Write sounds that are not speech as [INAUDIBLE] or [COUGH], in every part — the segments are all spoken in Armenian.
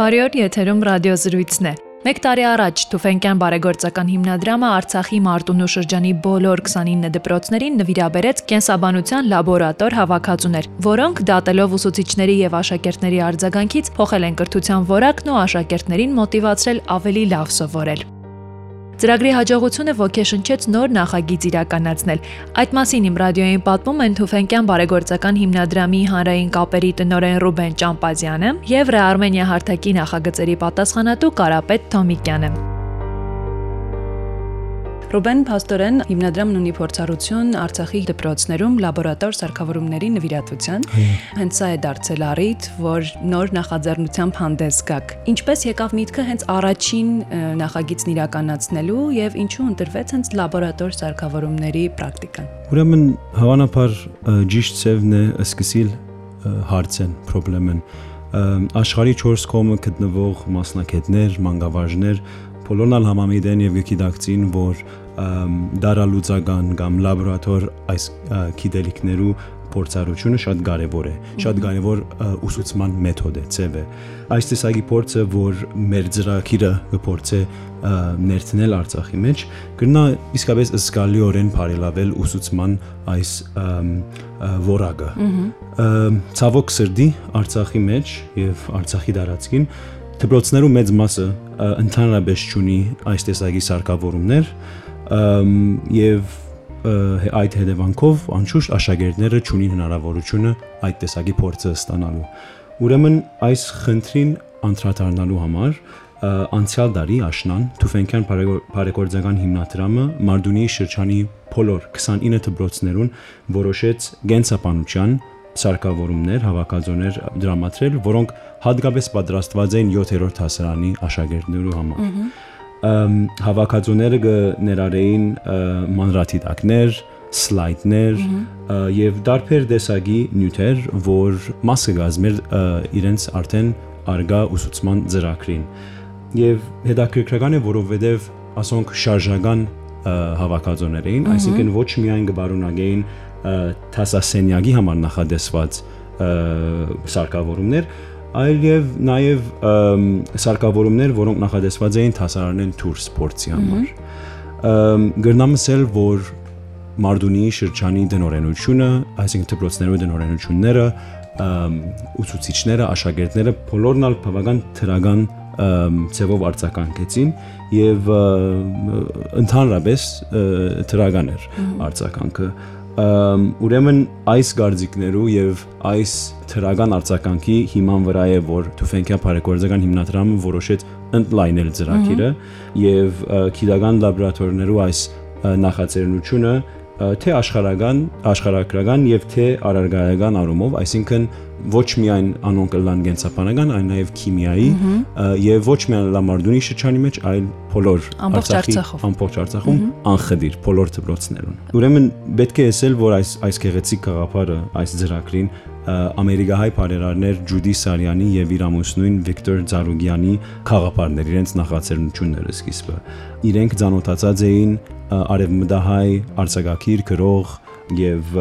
Բարի օր, եթերում ռադիոզրույցն է։ Մեկ տարի առաջ Թուֆենկյան բարեգործական հիմնադրամը Արցախի Մարտունու շրջանի բոլոր 29 դպրոցներին նվիրաբերեց կենսաբանության լաբորատոր հավաքածուներ, որոնք դատելով ուսուցիչների եւ աշակերտների արձագանքից փոխել են կրթության որակն ու աշակերտներին մոտիվացրել ավելի լավ սովորել։ Ծրագրի հաջողությունը ոգեշնչեց նոր նախագիծ իրականացնել։ Այդ մասին իմ ռադիոյին պատմում են Թուֆենկյան բարեգործական հիմնադրամի հանրային կապերի տնօրեն Ռուբեն Ճամպազյանը եւ Ռեարմենիա հարթակի նախագծերի պատասխանատու Կարապետ Թոմիկյանը։ Ռուբեն Փաստորեն հիմնադրամն ունի փորձառություն Արցախի դպրոցներում լաբորատոր սարքավորումների նվիրատվության։ Հենց սա է դարձել առիթ, որ նոր նախաձեռնությամբ հանդես գաք։ Ինչպես եկավ միտքը հենց առաջին նախագիծն իրականացնելու եւ ինչու ընտրվեց հենց լաբորատոր սարքավորումների պրակտիկան։ Ուրեմն հավանաբար ճիշտ ծևն է սկսիլ հարցեն, խնդրեն աշխարհի 4 կողմը գտնվող մասնակիցներ, մանկավարժներ բոլորն համամիտ են եւ գիտակցին, որ դարալուծական կամ լաբորատոր այս գիտելիքներու փորձառությունը շատ կարևոր է, շատ կարևոր ուսուցման մեթոդ է, ծև է։ Այս տեսակի փորձը, որ մեր ծրագիրը կփորձե ներդնել Արցախի մեջ, կնա իսկապես զգալիորեն բարելավել ուսուցման այս որակը։ Ցավոք սրդի Արցախի մեջ եւ Արցախի դարածքին դպրոցներու մեծ մասը ընդհանրապես ունի այս տեսակի սարքավորումներ, եւ այդ հետևանքով անշուշտ աշակերտները ճունին հնարավորությունը այդ տեսակի փորձը ստանալու։ Ուրեմն այս խնդրին անդրադառնալու համար անցյալ տարի աշնան Թուֆենկյան բարեգործական հիմնադրամը Մարդունի շրջանի բոլոր 29 դպրոցներուն որոշեց գենսապանության սարքավորումներ, հավաքածոներ դրամատրել, որոնք հատկապես պատրաստված էին 7-րդ հասարանի աշակերտներու համար հավաքածուները կներարեին մանրաթիթակներ, սլայդներ եւ դարբեր տեսակի նյութեր, որ մասը գազմեր իրենց արդեն արգա ուսուցման ծրագրին։ Եվ հետաքրքրական է, որովհետեւ ասոնք շարժական հավաքածուներ էին, այսինքն ոչ միայն կբարունագեին տասասենյակի համար նախադեсված սարքավորումներ, այլ եւ նաեւ սարքավորումներ, որոնք նախադեсված էին հասարակեն թուր սպորտի համար։ Գրնամսել, որ Մարդունի շրջանի դնորենությունը, այսինքն դպրոցներու դնորենությունները, ուսուցիչները, աշակերտները բոլորն ալ բավական թրական ծևով արձականքեցին եւ ընդհանրապես թրական էր արձականքը ուրեմն այս գարձիկներու եւ այս թրական արձականքի հիման վրա է որ Թուֆենկյան բարեգործական հիմնադրամը որոշեց ընդլայնել ծրագիրը եւ քիդական լաբորատորներու այս նախաձեռնությունը թե աշխարհական, աշխարհակրական եւ թե արարգայական առումով, այսինքն ոչ միայն անոնք լան գենսապանական, այլ նաև քիմիայի եւ ոչ միայն լամարդունի շրջանի մեջ, այլ բոլոր Արցախի ամբողջ Արցախում անխդիր բոլոր դպրոցներուն։ Ուրեմն պետք է ասել, որ այս այս գեղեցիկ գաղափարը այս ծրագրին ամերիկահայ բարերարներ Ջուդի Սարյանի եւ իր ամուսնուին Վիկտոր Զարուգյանի խաղապարներ իրենց նախաձեռնությունները սկիզբը իրենք ցանոթացած էին արևմտահայ արձակագիր գրող եւ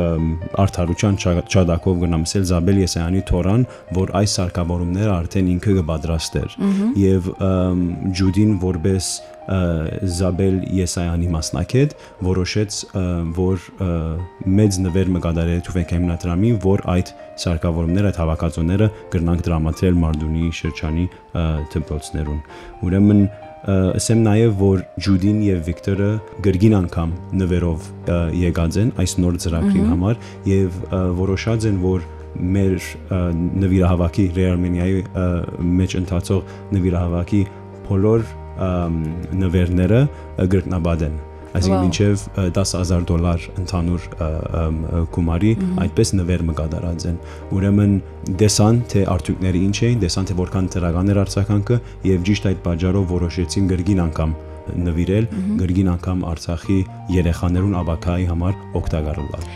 արդարության ճադակով գնամսել Զաբել Եսայանի թորան, որ այս սարքավորումները արդեն ինքը կպատրաստեր եւ Ջուդին որպես Զաբել Եսայանի մասնակետ որոշեց որ մեծ նվեր մկադարե Թուվենք հիմնադրամի որ այդ սարքավորումները այդ հավաքածուները կրնանք դրամատրել Մարդունի շրջանի դպրոցներուն ուրեմն ասեմ նաև որ Ջուդին եւ Վիկտորը գրգին անգամ նվերով եկած են այս նոր ծրագրի համար եւ որոշած են որ մեր նվիրահավաքի Ռեարմենիայի մեջ ընթացող նվիրահավաքի բոլոր նվերները գրկնաբադ են այսինքն մինչև 10000 դոլար ընդհանուր գումարի այդպես նվեր մկադարած են ուրեմն դեսան թե արդյունքները ինչ էին դեսան թե որքան դրական էր արձականքը եւ ճիշտ այդ պատճառով որոշեցին գրգին անգամ նվիրել գրգին անգամ Արցախի երեխաներուն աբակայի համար օգտակար լալ։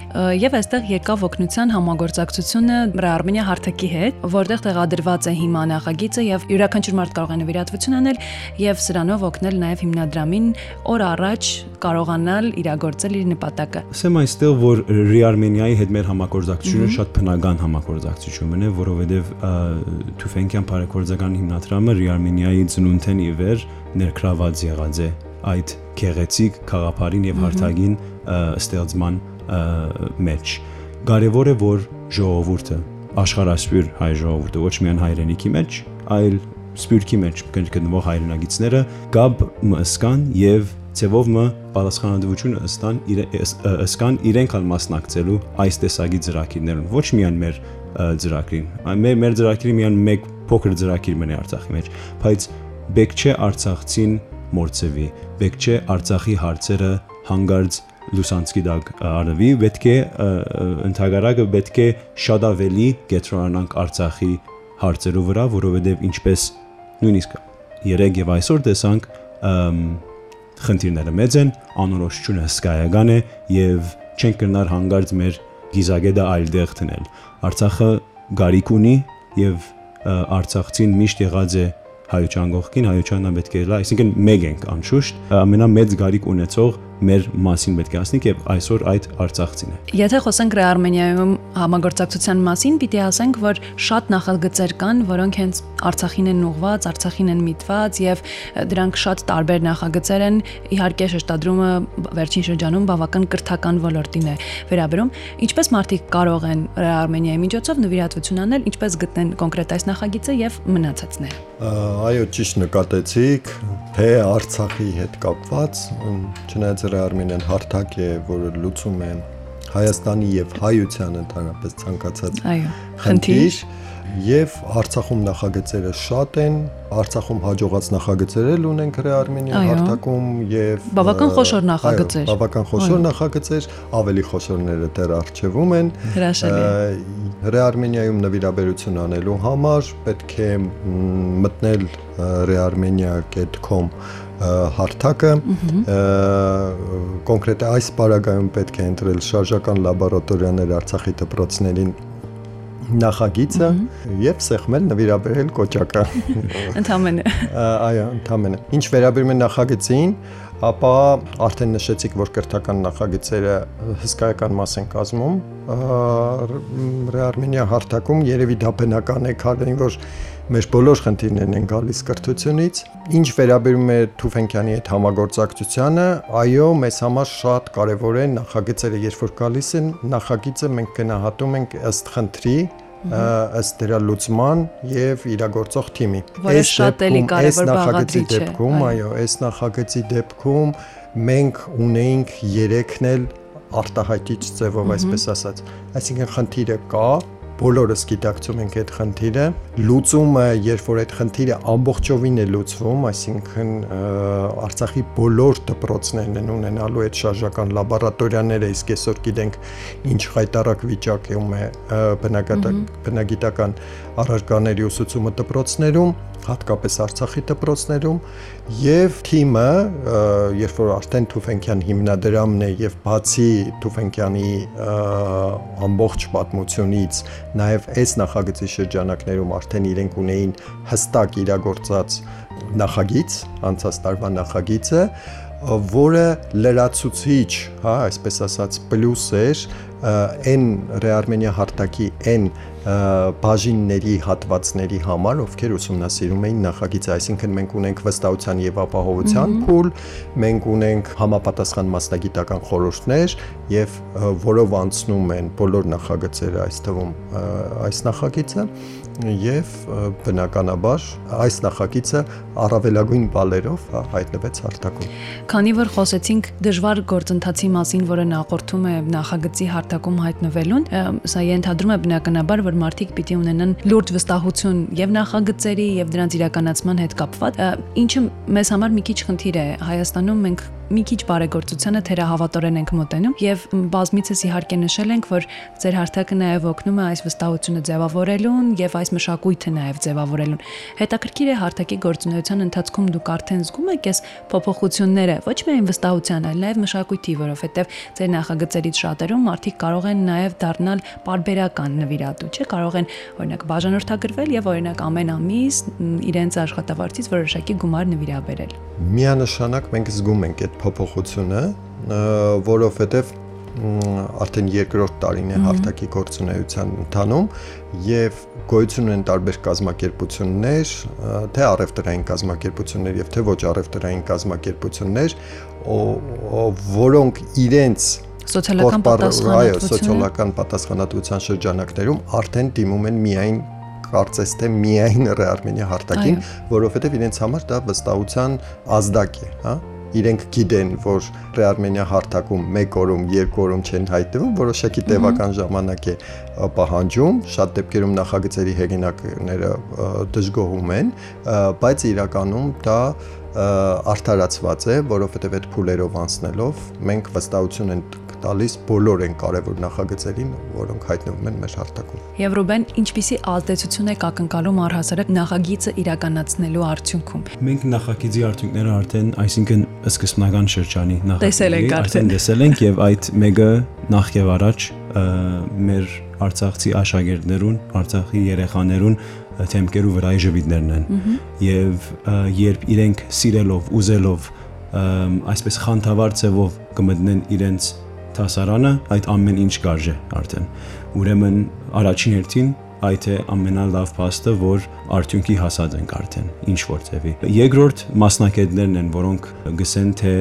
Եվ այստեղ եկավ օգնության համագործակցությունը Արմենիա հարթակի հետ, որտեղ տեղադրված է հիմա նախագիծը եւ յուրաքանչյուր մարդ կարող է նվիրատվություն անել եւ սրանով օգնել նաեւ հիմնադրամին օր առաջ կարողանալ իրագործել իր նպատակը։ Ասեմ այստեղ, որ Ռիարմենիայի հետ մեր համագործակցությունը շատ բնական համագործակցություն է, որովհետեւ Թուֆենկյան բարեգործական հիմնադրամը Ռիարմենիայի ծնունդեն ի վեր ներգրաված եղած է այդ քեղեցիկ խաղապարին եւ հարթագին ստեղծման մեջ։ Կարևոր է որ ժողովուրդը աշխարհասպյուր հայ ժողովուրդը ոչ միայն հայրենիքի մեջ, այլ սպյուրքի մեջ գտնվող հայրենագիցները գաբ մսկան եւ ձևով մը պատասխանատվությունը ըստան ըսկան իրենք ալ մասնակցելու այս տեսակի ծրագիրներուն ոչ միայն մեր ծրագրին մեր մեր ծրագրի միայն մեկ փոքր ծրագիր մնա Արցախի մեջ բայց բեք չէ Արցախցին մորցեվի բեք չէ Արցախի հարցերը հանգարց լուսանցքի դակ արվի պետք է ընդհանրակը պետք է շատ ավելի կետրոնանանք Արցախի հարցերով վրա որովհետև ինչպես նույնիսկ երեք եւ այսօր տեսանք խնդիրները մեծ են, անորոշությունը հսկայական է եւ չենք կնար հանգարց մեր գիզագետը այլ դեղ տնել։ Արցախը գարիք ունի եւ Արցախցին միշտ եղած է հայության կողքին, հայությանն պետք է լա, այսինքն մեկ ենք անշուշտ, ամենամեծ գարիք ունեցող մեր մասին պետք է ասենք եւ այսօր այդ Արցախցին է։ Եթե խոսենք Արմենիայում համագործակցության մասին, պիտի ասենք, որ շատ նախագծեր կան, որոնք հենց Արցախին են ուղված, Արցախին են միտված եւ դրանք շատ տարբեր նախագծեր են։ Իհարկե շեշտադրումը վերջին շրջանում բավական կրթական ոլորտին է վերաբերում։ Ինչպես մարդիկ կարող են Արմենիայի միջոցով նվիրատվություն անել, ինչպես գտնեն կոնկրետ այս նախագիծը եւ մնացածները։ Այո, ճիշտ նկատեցիք, թե Արցախի հետ կապված, չնայած Արմենիան հարթակ է, որը լուծում է Հայաստանի եւ հայության ընդհանրապես ցանկացած խնդիր, եւ Արցախում նախագծերը շատ են, Արցախում հաջողած նախագծեր էլ ունենք Ռեարմենիա հարթակում եւ բավական խոշոր նախագծեր։ Բավական խոշոր նախագծեր, ավելի խոշորները դեռ արժևում են։ Հրաշալի։ Ռեարմենիայում նվիրաբերություն անելու համար պետք է մտնել rearmenia.com հարթակը կոնկրետ այս պարագայում պետք է ընտրել շարժական լաբորատորիաներ Արցախի դպրոցներին նախագիծը եւ սեղմել նվիրաբերել կոճակը։ [LAUGHS] Ընդամենը։ Այո, ընդամենը։ Ինչ վերաբերում է նախագծին, ապա արդեն նշեցիք, որ կրթական նախագծերը հսկայական մաս են կազմում Ռեարմենիա հարթակում, երևի դա բնական է, քանի որ մեր բոլոր խնդիրներն են գալիս կրթությունից։ Ինչ վերաբերում է Թուֆենկյանի հետ համագործակցությանը, այո, մեզ համար շատ կարևոր է նախագծերը, երբ որ գալիս են, նախագիծը մենք գնահատում ենք ըստ խնդրի, ըստ դրա լուծման եւ իրագործող թիմի։ Այս շատ էլի կարևոր բաղադրիչ է։ Դեպքում, այո, այս նախագծի դեպքում մենք ունեինք 3-ն էլ արտահայտիչ ձևով, այսպես ասած։ Այսինքն խնդիրը կա, բոլորս գիտակցում ենք այդ խնդիրը լուծումը երբ որ այդ խնդիրը ամբողջովին է լուծվում այսինքն Արցախի բոլոր դպրոցներն են ունենալու այդ շարժական լաբորատորիաները իսկ այսօր գիտենք ինչ հայտարարակ վիճակում է բնագիտական առարկաների ուսուցումը դպրոցներում հատկապես Արցախի դպրոցներում եւ թիմը երբ որ արդեն Թուֆենկյան հիմնադրամն է եւ բացի Թուֆենկյանի ամբողջ պատմությունից նաեւ այս նախագծի շրջանակներում արդեն իրենք ունեին հստակ իրագործած նախագիծ, անցած տարվա նախագիծը, որը լրացուցիչ, հա, այսպես ասած, պլյուս էր այն Ռեարմենիա հարթակի այն բաժինների հատվածների համար, ովքեր ուսումնասիրում էին նախագիծը, այսինքն մենք ունենք վստահության եւ ապահովության փուլ, մենք ունենք համապատասխան մասնագիտական խորհուրդներ եւ որով անցնում են բոլոր նախագծերը այս թվում այս նախագիծը եւ բնականաբար այս նախագիծը առավելագույն բալերով հայտնվեց հարթակում։ Քանի որ խոսեցինք դժվար գործընթացի մասին, որը նախորդում է նախագծի հարթակում հայտնվելուն, սա ենթադրում է բնականաբար, որ մարդիկ պիտի ունենան լուրջ վստահություն եւ նախագծերի եւ դրանց իրականացման հետ կապված, ինչը մեզ համար մի քիչ խնդիր է։ Հայաստանում մենք մի քիչ բարեգործությանը թերահավատորեն ենք մոտենում եւ բազմիցս իհարկե նշել ենք, որ ձեր հարթակը նաեւ օգնում է այս վստահությունը ձևավորելուն եւ այս մշակույթը նաեւ ձևավորելուն։ Հետաքրքիր է հարթակի գործունեության ընթացքում դուք արդեն զգում եք այս փոփոխությունները ոչ միայն վստահության, այլ նաեւ մշակույթի, որովհետեւ ձեր նախագծերից շատերում մարդիկ կարող են նաեւ դառնալ parberakan նվիրատու, չէ՞, կարող են օրինակ բաժանորդագրվել եւ օրինակ ամեն ամիս իրենց աշխատավարձից որոշակի գումար նվիրաբերել։ Միանշանակ մենք զգում ենք այդ փոփոխությունը, որովհետեւ արդեն երկրորդ տարին է հարթակի գործունեության ընթանում եւ գոյություն ունեն տարբեր կազմակերպություններ, թե առևտրային կազմակերպություններ եւ թե ոչ առևտրային կազմակերպություններ, որոնք իրենց սոցիալական պատասխանատվություն, այո, սոցիալական պատասխանատվության շրջանակներում արդեն դիմում են միայն կարծես թե միայն Ռեարմենիա հարտակին, որովհետև իրենց համար դա վստահության ազդակ է, հա իրենք գիտեն, որ Ռեարմենիա հարթակում 1 օրում, 2 օրում չեն հայտնվում, որոշակի տևական ժամանակ է պահանջում, շատ դեպքերում նախագծերի հեղինակները դժգոհում են, բայց իրականում դա արդարացված է, որովհետև այդ փուլերով անցնելով մենք վստահություն ենք տալիս բոլոր այն կարևոր նախագծերին, որոնք հայտնվում են մեր հարթակում։ Եվ Ռուբեն, ինչպիսի ազդեցություն է կակնկալում առհասարակ նախագիծը իրականացնելու արդյունքում։ Մենք նախագիծի արդյունքները արդեն, այսինքն սկզբնական շրջանի նախագիծի արդեն տեսել ենք եւ այդ մեկը նախ եւ առաջ մեր Արցախցի աշակերտներուն, Արցախի երեխաներուն թեմքերու վրայի ժպիտներն են։ Եվ երբ իրենք սիրելով, ուզելով այսպես խանթավար ձևով կմտնեն իրենց հասարանը այդ ամեն ինչ կարժե արդեն։ Ուրեմն առաջին հերթին այդ է ամենալավ փաստը, որ արդյունքի հասած ենք արդեն ինչ որ ձևի։ Երկրորդ մասնակիցներն են, որոնք գսեն թե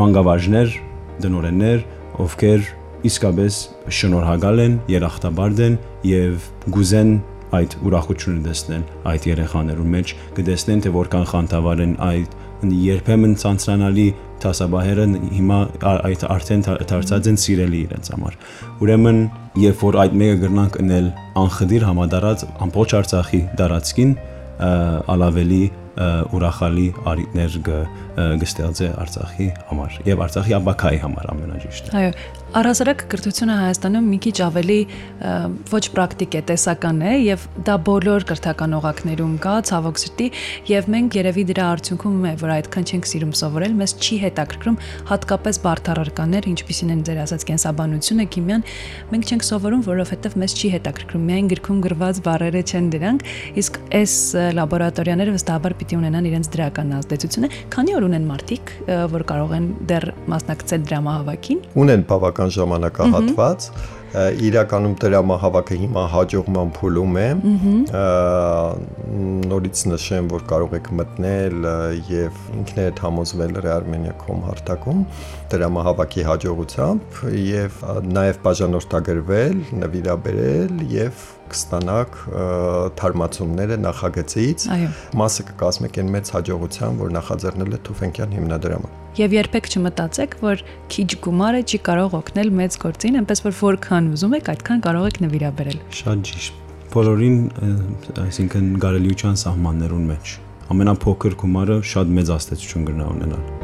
մանկավարժներ, դնորեններ, ովքեր իսկապես շնորհակալ են, երախտաբարդ են եւ գուզեն այդ ուրախությունը տեսնել այդ երեխաներու մեջ, կտեսնեն թե որքան խանդավար են այդ երբեմն ցանցրանալի տասաբահերը հիմա այդ արդեն դարձած են սիրելի իրենց համար։ Ուրեմն, երբ որ այդ մեկը գրնանք ընել անխդիր համադարած ամբողջ Արցախի դարածքին, ալավելի ուրախալի արիտներ գստեղծե Արցախի համար եւ Արցախի աբակայի համար ամենաճիշտը։ Այո, Առհասարակ կրթությունը Հայաստանում մի քիչ ավելի ոչ պրակտիկ է, տեսական է եւ դա բոլոր կրթական օղակներում կա, ցավոք սրտի, եւ մենք երևի դրա արդյունքում է, որ այդքան չենք սիրում սովորել, մեզ չի հետաքրքրում հատկապես բարթարարկաններ, ինչպիսին են ձեր ասած կենսաբանությունը, քիմիան, մենք չենք սովորում, որովհետեւ մեզ չի հետաքրքրում, միայն գրքում գրված բառերը չեն դրանք, իսկ այս լաբորատորիաները վստահաբար պիտի ունենան իրենց դրական ազդեցությունը, քանի որ ունեն մարդիկ, որ կարող են դեռ մասնակցել դրամահավաքին։ Ունեն բավական օրական ժամանակահատված իրականում դրամահավաքը հիմա հաջողման փուլում է նորից նշեմ որ կարող եք մտնել եւ ինքներդ համոզվել Rearmenia.com հարթակում դրամահավաքի հաջողությամբ եւ նաեւ բաժանորդագրվել նվիրաբերել եւ կստանաք թարմացումները նախագծից մասը կկազմեք այն մեծ հաջողության որ նախաձեռնել է Թուֆենկյան հիմնադրամը Եվ երբեք չմտածեք, որ քիչ գումարը չի կարող օգնել մեծ գործին, այնպես որ որքան ուզում եք, այդքան կարող եք նվիրաբերել։ Շատ ճիշտ։ Բոլորին, այսինքն գարելիության սահմաններուն մեջ ամենափոքր գումարը շատ մեծ աստեցություն կգնա ունենալ։